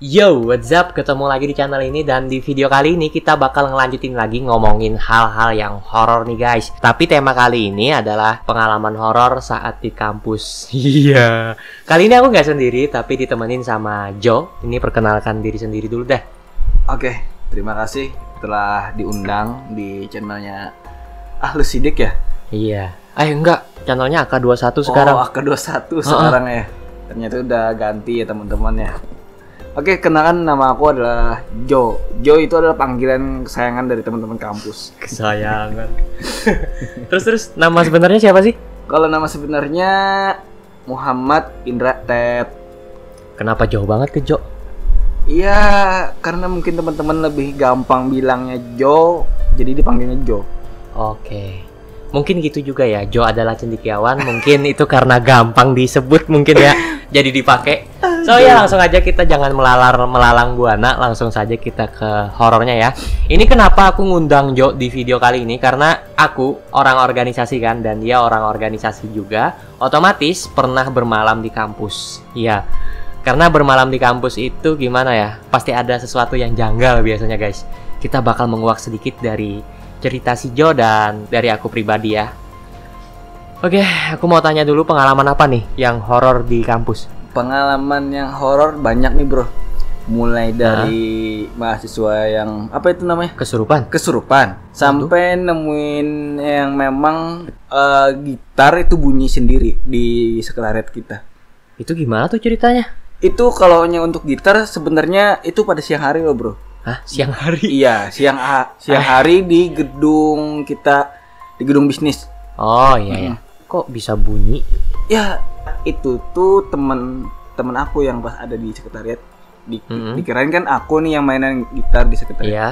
Yo, what's up? Ketemu lagi di channel ini dan di video kali ini kita bakal ngelanjutin lagi ngomongin hal-hal yang horor nih guys. Tapi tema kali ini adalah pengalaman horor saat di kampus. Iya. kali ini aku nggak sendiri tapi ditemenin sama Jo. Ini perkenalkan diri sendiri dulu deh. Oke, terima kasih telah diundang di channelnya Ah lu sidik ya? Iya. Eh enggak, channelnya AK21 sekarang. Oh, AK21 sekarang ya. Ternyata udah ganti ya teman-teman ya. Oke, kenalkan nama aku adalah Jo. Jo itu adalah panggilan kesayangan dari teman-teman kampus. Kesayangan. terus terus nama sebenarnya siapa sih? Kalau nama sebenarnya Muhammad Indra Ted. Kenapa jauh banget ke Jo? Iya, karena mungkin teman-teman lebih gampang bilangnya Jo, jadi dipanggilnya Jo. Oke. Mungkin gitu juga ya. Jo adalah cendekiawan. Mungkin itu karena gampang disebut mungkin ya. Jadi dipakai. So ya langsung aja kita jangan melalar melalang buana, langsung saja kita ke horornya ya. Ini kenapa aku ngundang Jo di video kali ini karena aku orang organisasi kan dan dia orang organisasi juga. Otomatis pernah bermalam di kampus. Iya. Karena bermalam di kampus itu gimana ya? Pasti ada sesuatu yang janggal biasanya guys. Kita bakal menguak sedikit dari cerita si Jo dan dari aku pribadi ya. Oke, aku mau tanya dulu pengalaman apa nih yang horor di kampus? Pengalaman yang horor banyak nih bro. Mulai dari mahasiswa yang apa itu namanya? Kesurupan? Kesurupan. Sampai nemuin yang memang eh, gitar itu bunyi sendiri di sekretariat kita. Itu gimana tuh ceritanya? Itu kalau hanya untuk gitar sebenarnya itu pada siang hari loh bro. Hah, siang hari? Iya, siang siang hari di gedung kita di gedung bisnis. Oh iya ya. Kok bisa bunyi? Ya, itu tuh temen temen aku yang pas ada di sekretariat. Di, Mm-mm. Dikirain kan aku nih yang mainan gitar di sekretariat. Iya.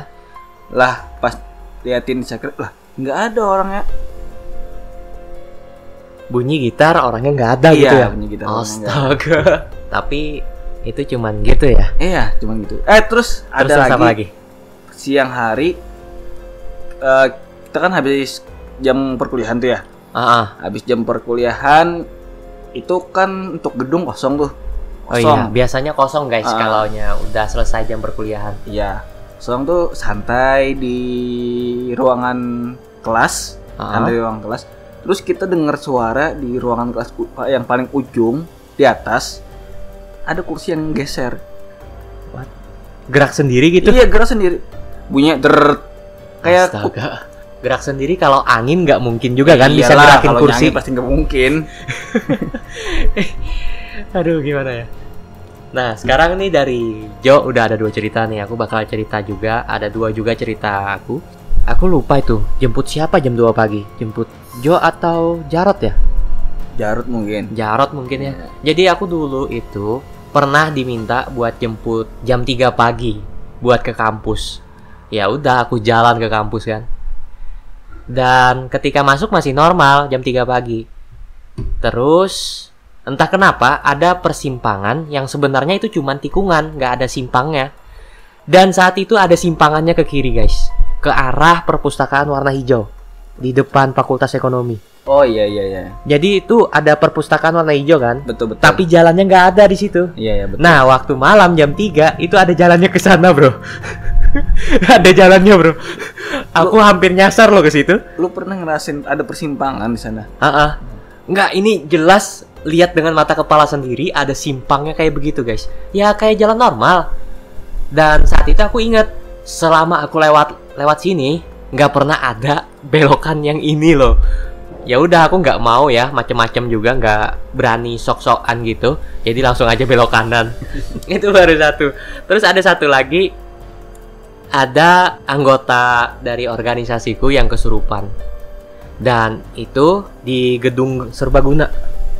Lah, pas liatin di sekret, lah nggak ada orangnya. Bunyi gitar orangnya nggak ada Iya, gitu ya? bunyi gitar Astaga. Tapi itu cuman gitu ya? Iya, cuma gitu. Eh, terus Terus ada lagi, lagi? siang hari eh, kita kan habis jam perkuliahan tuh ya. Ah, ah. Habis jam perkuliahan itu kan untuk gedung kosong tuh. Oh iya, Kosong. biasanya kosong guys Ah. kalau udah selesai jam perkuliahan. Iya. Kosong tuh santai di ruangan kelas, Ah. santai di ruangan kelas. Terus kita dengar suara di ruangan kelas yang paling ujung di atas ada kursi yang geser. Gerak sendiri gitu? Iya, gerak sendiri. Bunyinya der kayak Astaga. Gerak sendiri kalau angin nggak mungkin juga kan bisa Iyalah, gerakin kalau kursi. pasti nggak mungkin. Aduh gimana ya? Nah sekarang nih dari Jo udah ada dua cerita nih. Aku bakal cerita juga. Ada dua juga cerita aku. Aku lupa itu jemput siapa jam 2 pagi? Jemput Jo atau Jarot ya? Jarut mungkin. Jarot mungkin ya. Jadi aku dulu itu pernah diminta buat jemput jam 3 pagi buat ke kampus. Ya udah aku jalan ke kampus kan. Dan ketika masuk masih normal jam 3 pagi. Terus entah kenapa ada persimpangan yang sebenarnya itu cuma tikungan, nggak ada simpangnya. Dan saat itu ada simpangannya ke kiri guys, ke arah perpustakaan warna hijau di depan Fakultas Ekonomi. Oh iya iya iya. Jadi itu ada perpustakaan warna hijau kan? Betul betul. Tapi jalannya nggak ada di situ. iya iya betul. Nah, waktu malam jam 3 itu ada jalannya ke sana, Bro. ada jalannya, Bro. Aku hampir nyasar loh ke situ. Lu pernah ngerasin ada persimpangan di sana? Heeh. Nggak, ini jelas lihat dengan mata kepala sendiri ada simpangnya kayak begitu, guys. Ya kayak jalan normal. Dan saat itu aku ingat selama aku lewat lewat sini nggak pernah ada belokan yang ini loh. Ya udah aku nggak mau ya macem-macem juga nggak berani sok-sokan gitu. Jadi langsung aja belok kanan. itu baru satu. Terus ada satu lagi ada anggota dari organisasiku yang kesurupan dan itu di gedung serbaguna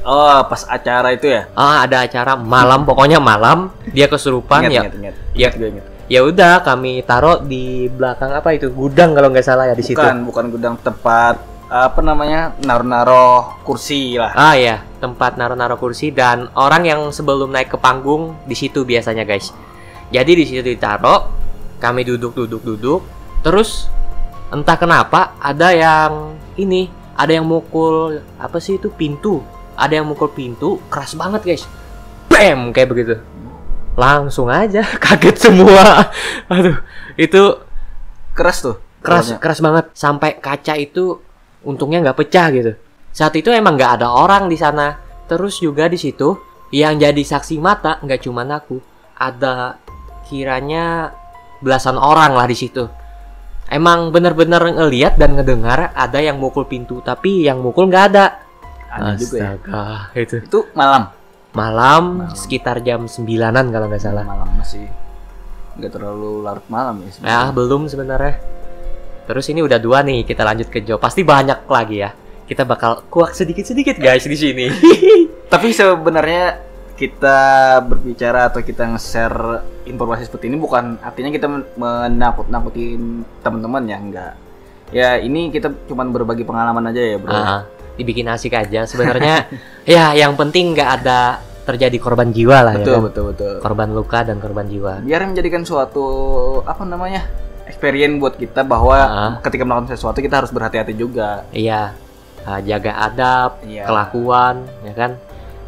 Oh, pas acara itu ya? ah ada acara malam pokoknya malam dia kesurupan Ingat, ya ingat, ingat. ya ingat. ya udah kami taruh di belakang apa itu gudang kalau nggak salah ya di situ Bukan, bukan gudang tempat apa namanya? Naruh-naruh kursi lah. ah ya tempat naruh-naruh kursi dan orang yang sebelum naik ke panggung di situ biasanya guys jadi di situ ditaruh kami duduk duduk duduk terus entah kenapa ada yang ini ada yang mukul apa sih itu pintu ada yang mukul pintu keras banget guys bam kayak begitu langsung aja kaget semua. Aduh, itu Keras tuh. keras keras banget sampai kaca itu untungnya nggak pecah gitu. Saat itu emang nggak ada orang di sana. Terus juga di situ yang jadi saksi mata nggak cuma aku, ada kiranya belasan orang lah di situ. Emang bener-bener ngeliat dan ngedengar ada yang mukul pintu, tapi yang mukul nggak ada. Aneh juga ya. Itu Itu malam. malam, Malam. sekitar jam 9-an kalau nggak salah. Malam masih nggak terlalu larut malam ya. Ya, sebenarnya. belum sebenarnya. Terus ini udah dua nih, kita lanjut ke Jo. Pasti banyak lagi ya. Kita bakal kuak sedikit-sedikit guys di sini. Tapi sebenarnya kita berbicara atau kita nge-share informasi seperti ini bukan artinya kita men- menakut-nakutin teman-teman ya enggak. Ya ini kita cuman berbagi pengalaman aja ya bro. Ah, dibikin asik aja. Sebenarnya ya yang penting nggak ada terjadi korban jiwa lah ya betul kan. betul betul. Korban luka dan korban jiwa. Biar menjadikan suatu apa namanya experience buat kita bahwa Ah. ketika melakukan sesuatu kita harus berhati-hati juga. Iya. Ah, jaga adab, Iya. kelakuan, ya kan.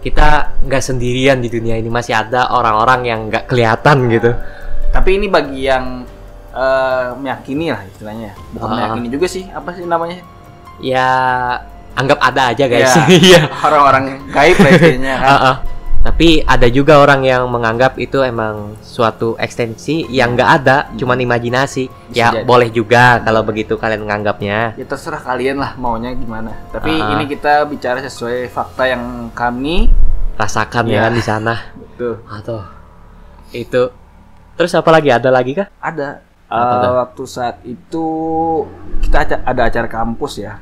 Kita nggak sendirian di dunia ini masih ada orang-orang yang nggak kelihatan gitu. Tapi ini bagi yang eh, meyakini lah istilahnya. Bukan Ah. meyakini juga sih. Apa sih namanya? Ya anggap ada aja guys. Iya. Iya. Orang-orang gaib lah istilahnya kan. Ah, ah. Tapi ada juga orang yang menganggap itu emang suatu ekstensi yang nggak ada, cuman imajinasi. Bisa ya jadi. boleh juga kalau begitu kalian menganggapnya. Ya terserah kalian lah maunya gimana. Tapi Ah. ini kita bicara sesuai fakta yang kami Rasakan ya kan di sana. betul Atau itu. Terus apa lagi? Ada lagi kah? ada. Tuh? waktu saat itu kita ada acara kampus ya.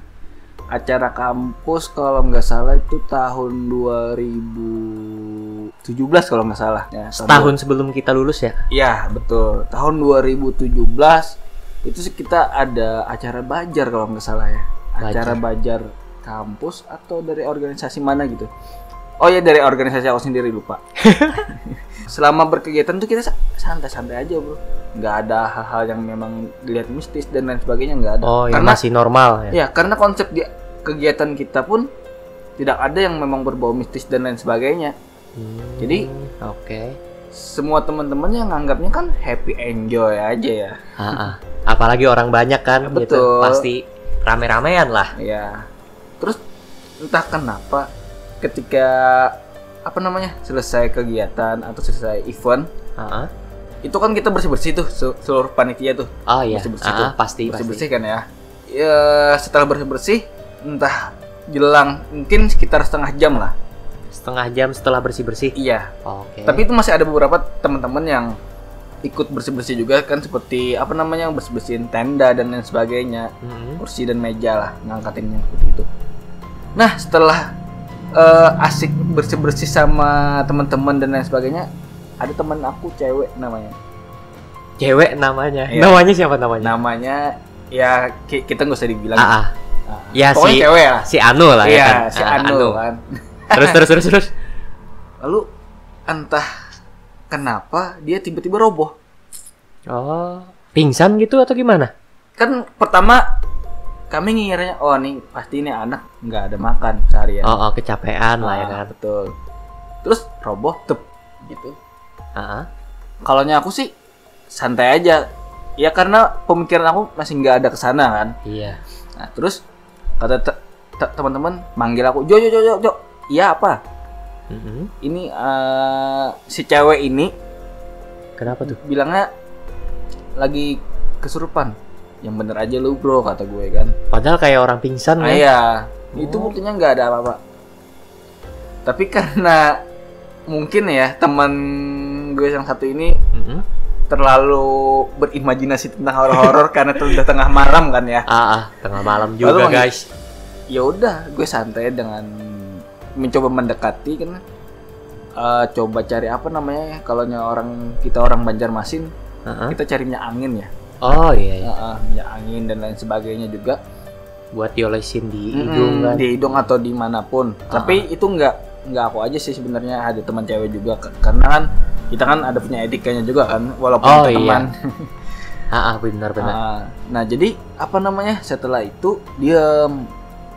Acara kampus kalau nggak salah itu tahun 2017 kalau nggak salah. Ya, tahun Tahun sebelum kita lulus ya? Iya betul. Tahun 2017 itu sih kita ada acara bajar kalau nggak salah ya. Acara bajar kampus atau dari organisasi mana gitu. Oh ya dari organisasi aku sendiri lupa. Selama berkegiatan tuh kita sa- santai-santai aja bro. Nggak ada hal-hal yang memang dilihat mistis dan lain sebagainya nggak ada. Oh, karena masih normal ya. ya karena konsep di kegiatan kita pun tidak ada yang memang berbau mistis dan lain sebagainya. Hmm, Jadi- oke. Semua teman-teman yang nganggapnya kan happy enjoy aja ya. Ah, ah. Apalagi orang banyak kan gitu. Betul. Pasti rame-ramean lah. Ya. Terus entah kenapa ketika apa namanya selesai kegiatan atau selesai event ah. itu kan kita bersih bersih tuh se- seluruh panitia tuh Oh iya. Bersih-bersih Ah, tuh. ah, pasti bersih bersih kan ya. Ya setelah bersih bersih entah jelang mungkin sekitar setengah jam lah. Setengah jam setelah bersih-bersih. Iya. Oke. Tapi itu masih ada beberapa teman-teman yang ikut bersih bersih juga kan seperti apa namanya bersih bersihin tenda dan lain sebagainya. Mm-mm. kursi dan meja lah ngangkatin yang seperti itu. Nah setelah eh, asik bersih bersih sama teman-teman dan lain sebagainya, ada teman aku cewek namanya. Cewek namanya. Iya. Namanya siapa namanya? Namanya ya ki- kita nggak usah dibilang. Ah, ah. Ah, Ya, pokoknya si- cewek lah. si Anu lah Iya ya kan. si Ah, Anu, kan. Terus terus terus terus. Lalu entah kenapa dia tiba-tiba roboh. Oh, pingsan gitu atau gimana? Kan pertama kami ngiranya oh nih pasti ini anak nggak ada makan seharian. Oh, oh kecapean lah ya Ah, kan. Betul. Terus roboh tep gitu. Ah, ah. Kalau aku sih santai aja. Ya karena pemikiran aku masih nggak ada ke sana kan. Iya. Nah terus kata te- te- teman-teman manggil aku, Jo Jo Jo Jo Jo. Iya apa? Mm-mm. Ini eh, si cewek ini Kenapa tuh? bilangnya lagi kesurupan. Yang bener aja lu bro kata gue kan. Padahal kayak orang pingsan Ah, ya. iya. Itu Oh. buktinya nggak ada apa-apa. Tapi karena mungkin ya teman gue yang satu ini Mm-mm. terlalu berimajinasi tentang horor-horor karena itu udah tengah malam kan ya. Ah, ah, tengah malam Lalu juga manggil- guys. Ya udah, gue santai dengan mencoba mendekati kan. Eh, coba cari apa namanya ya, kalau orang kita orang Banjarmasin Ah, ah. kita cari minyak angin ya Oh iya, iya. Heeh, minyak angin dan lain sebagainya juga buat diolesin di Mm-mm, hidung kan. di hidung atau di mana pun tapi itu nggak nggak aku aja sih sebenarnya ada teman cewek juga karena kan kita kan ada punya etikanya juga kan walaupun Oh, iya. teman Ah, ah, benar benar. Ah, nah jadi apa namanya setelah itu dia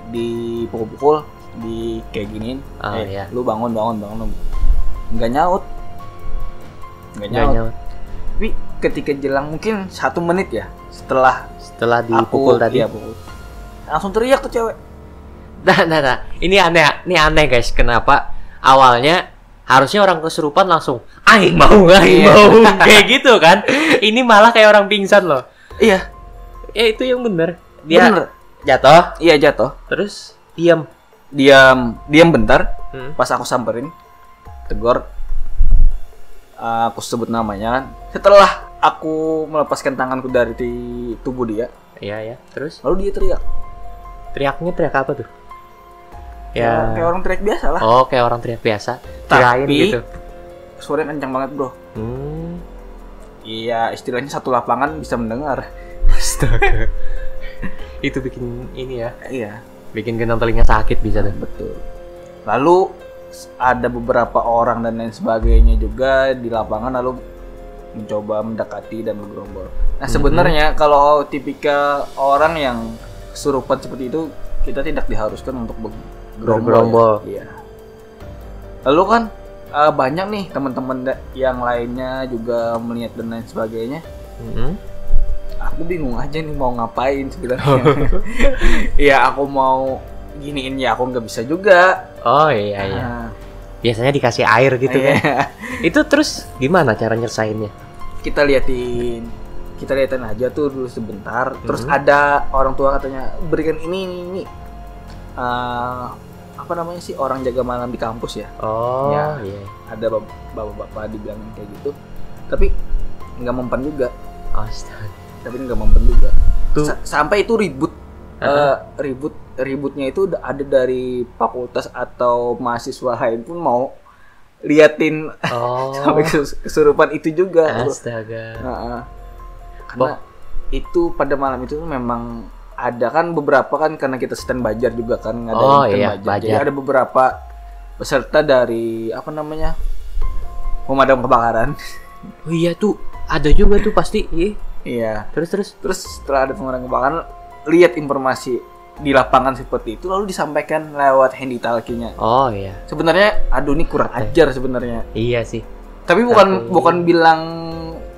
dipukul-pukul di kayak giniin Ah, eh iya. lu bangun bangun bangun nggak nyaut nggak Nggak nyaut. nyaut. Tapi ketika jelang mungkin satu menit ya setelah Setelah aku dipukul tadi. iya, pukul. langsung teriak tuh cewek. Nah, nah, nah. Ini aneh, ini aneh guys. Kenapa awalnya harusnya orang kesurupan langsung aing mau, aing Iya. mau kayak gitu kan? Ini malah kayak orang pingsan loh. Iya, Ya itu yang bener. Dia bener. jatuh, Iya jatuh. terus diam. Diam, diam bentar. Hmm. Pas aku samperin, tegur. uh, aku sebut namanya. Setelah aku melepaskan tanganku dari tubuh dia, Iya ya. Terus lalu dia teriak. teriaknya teriak apa tuh? Ya, kayak Ya. orang teriak biasa lah. Oh, kayak orang teriak biasa. Kirain Tapi- gitu. Suaranya kencang banget bro. Hmm. Iya, istilahnya satu lapangan bisa mendengar. Astaga. itu bikin ini ya, Iya, bikin genang telinga sakit bisa tuh. betul. Lalu ada beberapa orang dan lain sebagainya juga di lapangan lalu mencoba mendekati dan bergerombol. Nah, Mhm. sebenarnya kalau tipikal orang yang kesurupan seperti itu, kita tidak diharuskan untuk bergerombol. Ya. Iya. Lalu kan eh, banyak nih teman-teman yang lainnya juga melihat dan lain sebagainya. Hmm. aku bingung aja nih mau ngapain sebenarnya. Iya aku mau giniin ya aku nggak bisa juga. Oh iya iya. Nah, Biasanya dikasih air gitu kan. iya. Itu terus gimana cara nyelesainnya? Kita liatin, kita liatin aja tuh dulu sebentar. Terus Mhm. ada orang tua katanya berikan ini ini ini. Eh, apa namanya sih orang jaga malam di kampus ya? Oh Ya. iya. Ada bap- bapak-bapak dibilang kayak gitu. Tapi nggak mempan juga. Astaga. Tapi nggak mempan juga. Tuh. Sa- sampai itu ribut Heeh. Eh, ribut ributnya itu ada dari fakultas atau mahasiswa lain pun mau liatin Oh. sampai kes- kesurupan itu juga. Astaga. Karena itu pada malam itu memang ada kan beberapa kan karena kita stand bajar juga kan ngadain Oh, stand iya, bajar. Jadi ada beberapa peserta dari apa namanya pemadam kebakaran Oh iya tuh ada juga tuh pasti. Ih. iya Terus terus. terus setelah ada pemadam kebakaran lihat informasi di lapangan seperti itu lalu disampaikan lewat handy talkie-nya Oh iya. sebenarnya aduh ini kurang ajar sebenarnya Iya sih. tapi bukan Tapi- bukan bilang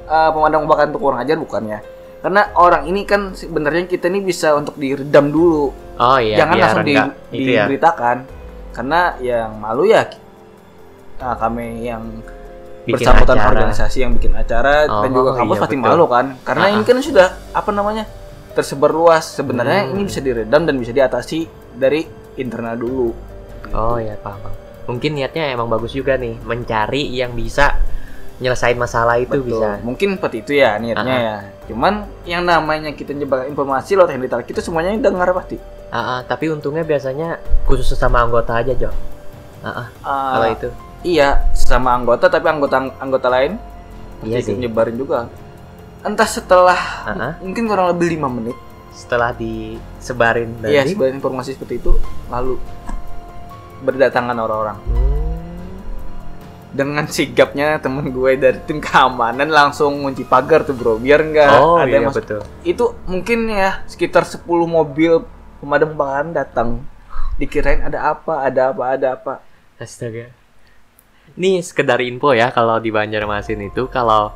uh, pemadam kebakaran itu kurang ajar bukan ya karena orang ini kan sebenarnya kita ini bisa untuk diredam dulu Oh iya. jangan langsung di, ya. diberitakan karena yang malu ya uh, kami yang Bikin bersangkutan acara. organisasi yang bikin acara dan Oh, juga kampus iya, pasti betul. malu kan karena Ah, ini kan sudah apa namanya tersebar luas sebenarnya Hmm. ini bisa diredam dan bisa diatasi dari internal dulu Oh iya paham. Mungkin niatnya emang bagus juga nih mencari yang bisa nyelesain masalah itu Betul. bisa. Mungkin seperti itu ya niatnya Ah. ya. Cuman yang namanya kita nyebar informasi lewat handy talk itu semuanya dengar pasti. Ah, tapi untungnya biasanya khusus sesama anggota aja Jo. Ah, ah, Ah, kalau itu. Iya, sesama anggota tapi anggota anggota lain Iya sih. nyebarin juga. Entah setelah Ah, ah. mungkin kurang lebih lima menit, Setelah disebarin iya dari. sebarin informasi seperti itu, lalu berdatangan orang-orang Hmm. dengan sigapnya temen gue dari tim keamanan langsung ngunci pagar tuh bro biar nggak oh ada iya yang masuk betul. itu mungkin ya sekitar 10 mobil pemadam kebakaran datang dikirain ada apa ada apa ada apa Astaga. Nih sekedar info ya kalau di Banjarmasin itu kalau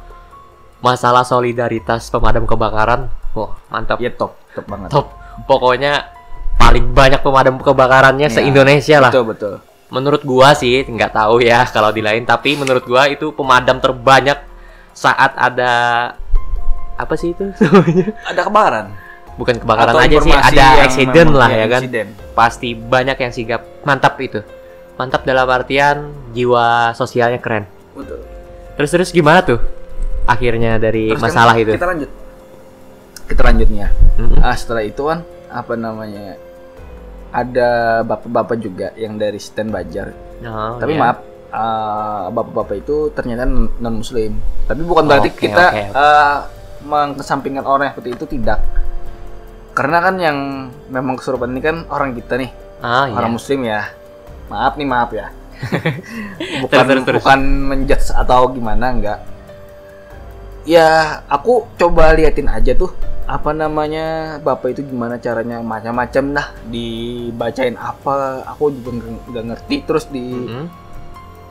masalah solidaritas pemadam kebakaran, wah mantap. ya top top banget Top. Pokoknya paling banyak pemadam kebakarannya Ya, se Indonesia lah. betul betul Menurut gua sih nggak tahu ya kalau di lain, tapi menurut gua itu pemadam terbanyak saat ada apa sih itu ada kebakaran Bukan kebakaran Atau aja sih, ada accident lah ya, ya kan. insiden. Pasti banyak yang sigap. Mantap itu. Mantap dalam artian jiwa sosialnya keren. betul Terus terus gimana tuh akhirnya dari Terus kan masalah itu? kita lanjut kita lanjut nih ya Mm-mm. ah setelah itu kan apa namanya ada bapak-bapak juga yang dari stand bajar Oh, tapi iya. maaf uh, bapak-bapak itu ternyata non muslim tapi bukan berarti Oke, kita oke. uh, mengesampingkan orang yang seperti itu tidak karena kan yang memang kesurupan ini kan orang kita nih Ah, iya. orang muslim ya maaf nih maaf ya bukan Terus, terus, terus. bukan menjudge atau gimana enggak ya aku coba liatin aja tuh apa namanya bapak itu gimana caranya macam-macam dah dibacain apa aku juga nggak ngerti terus di Mm-mm.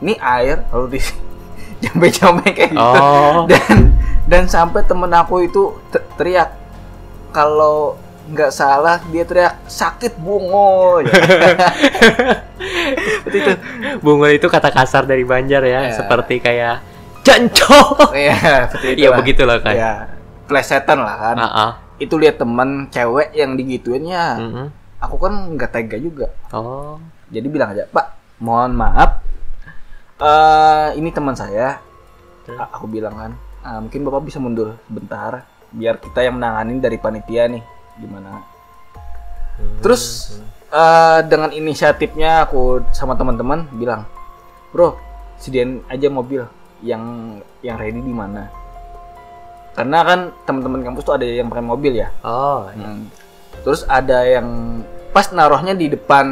ini air lalu di jambe-jambe kayak gitu Oh. dan dan sampai temen aku itu te- teriak kalau nggak salah dia teriak sakit bungo ya. Itu Bunga itu kata kasar dari Banjar ya, Iya. seperti kayak jancok. Iya, seperti itu. Iya begitulah kan. Ya, plesetan lah kan. Ah, ah. Itu lihat teman cewek yang digituin ya. Mm-mm. Aku kan nggak tega juga. Oh. Jadi bilang aja, "Pak, mohon maaf. eh ini teman saya." A- Aku bilang kan, "Ah, mungkin Bapak bisa mundur sebentar biar kita yang menanganin dari panitia nih. Gimana?" Terus eh, dengan inisiatifnya aku sama teman-teman bilang, bro, sediain aja mobil yang yang ready di mana. Karena kan teman-teman kampus tuh ada yang pakai mobil ya. Oh. Hmm. Terus ada yang pas naruhnya di depan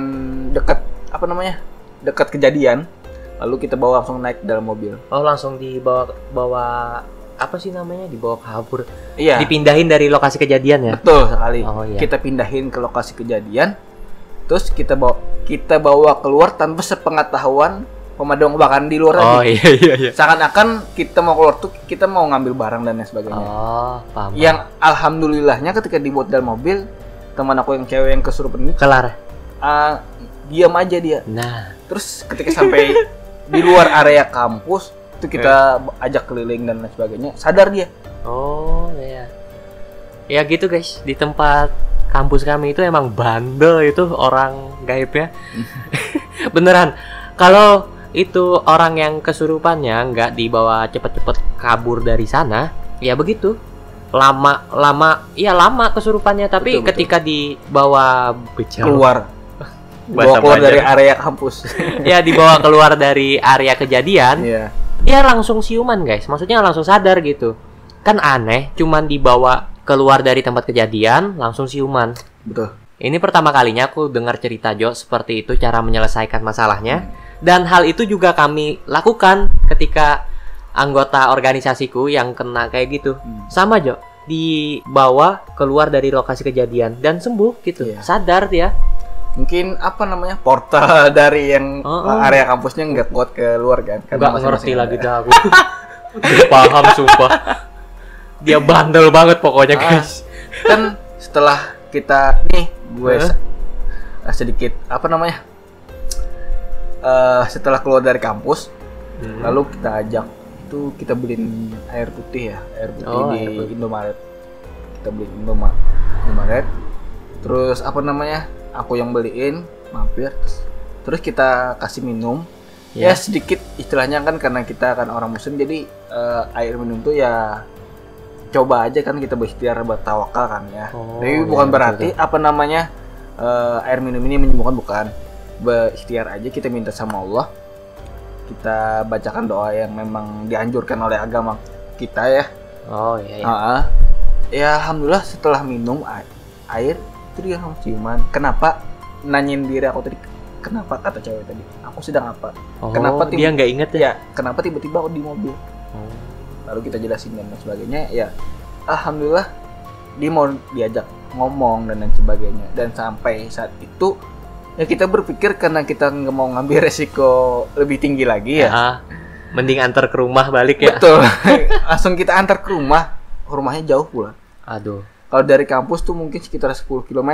dekat apa namanya dekat kejadian. Lalu kita bawa langsung naik dalam mobil. Oh, langsung dibawa bawa apa sih namanya? Dibawa kabur. Iya. Dipindahin dari lokasi kejadian ya. Betul sekali. Oh, iya. Kita pindahin ke lokasi kejadian. Terus kita bawa kita bawa keluar tanpa sepengetahuan pemadam kebakaran di luar Oh lagi. iya iya iya. Seakan-akan kita mau keluar tuh kita mau ngambil barang dan lain sebagainya. Oh, paham. Yang alhamdulillahnya ketika dibuat dalam mobil, teman aku yang cewek yang kesurupan ini kelar. ah, diam aja dia. Nah, Terus ketika sampai di luar area kampus itu kita ajak keliling dan lain sebagainya, sadar dia. oh iya. Ya gitu guys, di tempat kampus kami itu emang bandel itu orang gaibnya. Beneran. Kalau itu orang yang kesurupannya nggak dibawa cepet-cepet kabur dari sana, ya begitu. Lama lama ya lama kesurupannya tapi Betul, betul. ketika dibawa bejal Keluar, bawa keluar dari area kampus. ya dibawa keluar dari area kejadian Iya. ya langsung siuman guys maksudnya langsung sadar gitu kan aneh cuman dibawa keluar dari tempat kejadian langsung siuman Betul. ini pertama kalinya aku dengar cerita Jo seperti itu cara menyelesaikan masalahnya dan hal itu juga kami lakukan ketika anggota organisasiku yang kena kayak gitu Hmm. sama Jo dibawa keluar dari lokasi kejadian dan sembuh gitu Iya. sadar dia Mungkin apa namanya portal dari yang Oh, oh. area kampusnya nggak kuat ke luar kan? Karena nggak ngerti lagi dah aku paham sumpah dia bandel banget pokoknya Ah. guys Kan setelah kita nih gue eh, sedikit apa namanya? Eh setelah keluar dari kampus, Hmm. lalu kita ajak itu kita beliin air putih ya air putih Oh, di air putih. Indomaret kita beli Indoma Indomaret terus apa namanya aku yang beliin mampir terus, terus kita kasih minum ya. Ya. sedikit istilahnya kan karena kita kan orang muslim jadi eh, air minum tuh ya coba aja kan kita berikhtiar buat tawakal kan ya Oh, tapi ya, bukan betul, berarti apa namanya eh, air minum ini menyembuhkan bukan berikhtiar aja kita minta sama Allah kita bacakan doa yang memang dianjurkan oleh agama kita ya. oh iya, iya. Ah, ya alhamdulillah setelah minum a- air itu dia langsung ciuman. Kenapa nanyain diri aku tadi? Kenapa kata cewek tadi? Aku sedang apa? oh kenapa tim- dia nggak inget ya Ya, kenapa tiba-tiba aku di mobil? Oh. Lalu kita jelasin dan lain sebagainya. Ya, alhamdulillah dia mau diajak ngomong dan lain sebagainya. Dan sampai saat itu ya kita berpikir karena kita nggak mau ngambil resiko lebih tinggi lagi ya. Ah, mending antar ke rumah balik ya Betul. Langsung kita antar ke rumah. Rumahnya jauh pula. aduh Kalau dari kampus tuh mungkin sekitar 10 km.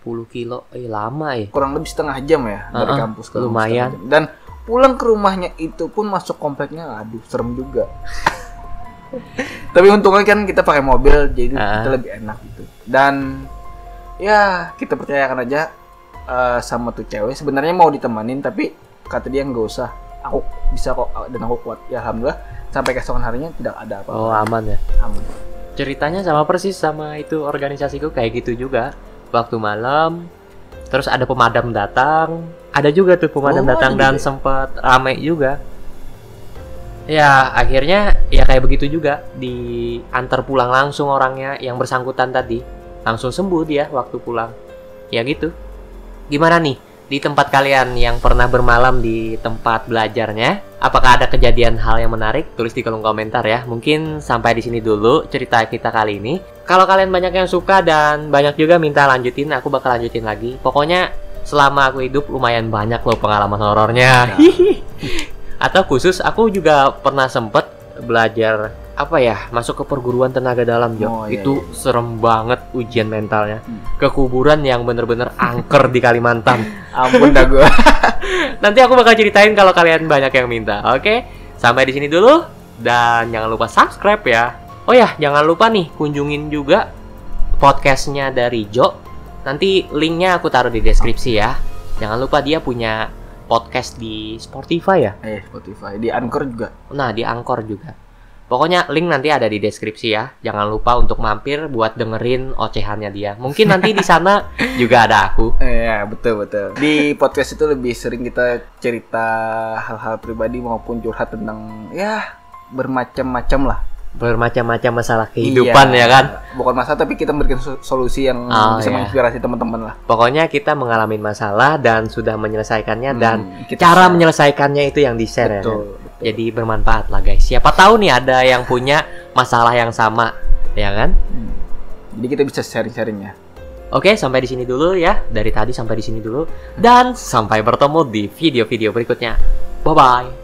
10 kilo eh lama ya Kurang lebih setengah jam ya dari Uh-uh, kampus ke rumah, lumayan. Dan pulang ke rumahnya itu pun masuk kompleknya aduh serem juga. Tapi untungnya kan kita pakai mobil jadi Ah. kita lebih enak gitu. Dan ya kita percayakan aja eh, sama tuh cewek sebenarnya mau ditemanin tapi kata dia nggak usah. Aku bisa kok dan aku kuat. Ya alhamdulillah sampai keesokan harinya tidak ada apa-apa. oh aman ya Aman. ceritanya sama persis sama itu organisasiku kayak gitu juga waktu malam terus ada pemadam datang ada juga tuh pemadam Oh, datang dan juga ya? sempat rame juga ya akhirnya ya kayak begitu juga diantar pulang langsung orangnya yang bersangkutan tadi langsung sembuh dia waktu pulang ya gitu gimana nih di tempat kalian yang pernah bermalam di tempat belajarnya? Apakah ada kejadian hal yang menarik? Tulis di kolom komentar ya. Mungkin sampai di sini dulu cerita kita kali ini. Kalau kalian banyak yang suka dan banyak juga minta lanjutin aku bakal lanjutin lagi. Pokoknya selama aku hidup lumayan banyak loh pengalaman horornya. Atau khusus aku juga pernah sempet belajar apa ya masuk ke perguruan tenaga dalam Jo. Oh, iya, itu serem banget ujian mentalnya. Hmm. Ke kuburan yang bener-bener angker di Kalimantan. Ampun dah gue. Nanti aku bakal ceritain kalau kalian banyak yang minta. Oke, sampai di sini dulu dan jangan lupa subscribe ya. Oh ya, jangan lupa nih kunjungin juga podcastnya dari Jo. Nanti linknya aku taruh di deskripsi ya. Jangan lupa dia punya podcast di Spotify ya. eh Spotify di Anchor juga. Nah, di Angkor juga. Pokoknya link nanti ada di deskripsi ya. Jangan lupa untuk mampir buat dengerin ocehannya dia. Mungkin nanti di sana juga ada aku. Iya betul betul. Di podcast itu lebih sering kita cerita hal-hal pribadi maupun curhat tentang ya bermacam-macam lah. Bermacam-macam masalah kehidupan Iya. ya kan. Bukan masalah tapi kita memberikan so- solusi yang Oh, bisa iya. menginspirasi teman-teman lah. Pokoknya kita mengalami masalah dan sudah menyelesaikannya dan Hmm, kita cara share. menyelesaikannya itu yang di share ya. kan? Jadi bermanfaat lah guys. Siapa tahu nih ada yang punya masalah yang sama, ya kan? Hmm. Jadi kita bisa sharing-sharing ya. Oke, sampai di sini dulu ya. Dari tadi sampai di sini dulu dan sampai bertemu di video-video berikutnya. Bye bye.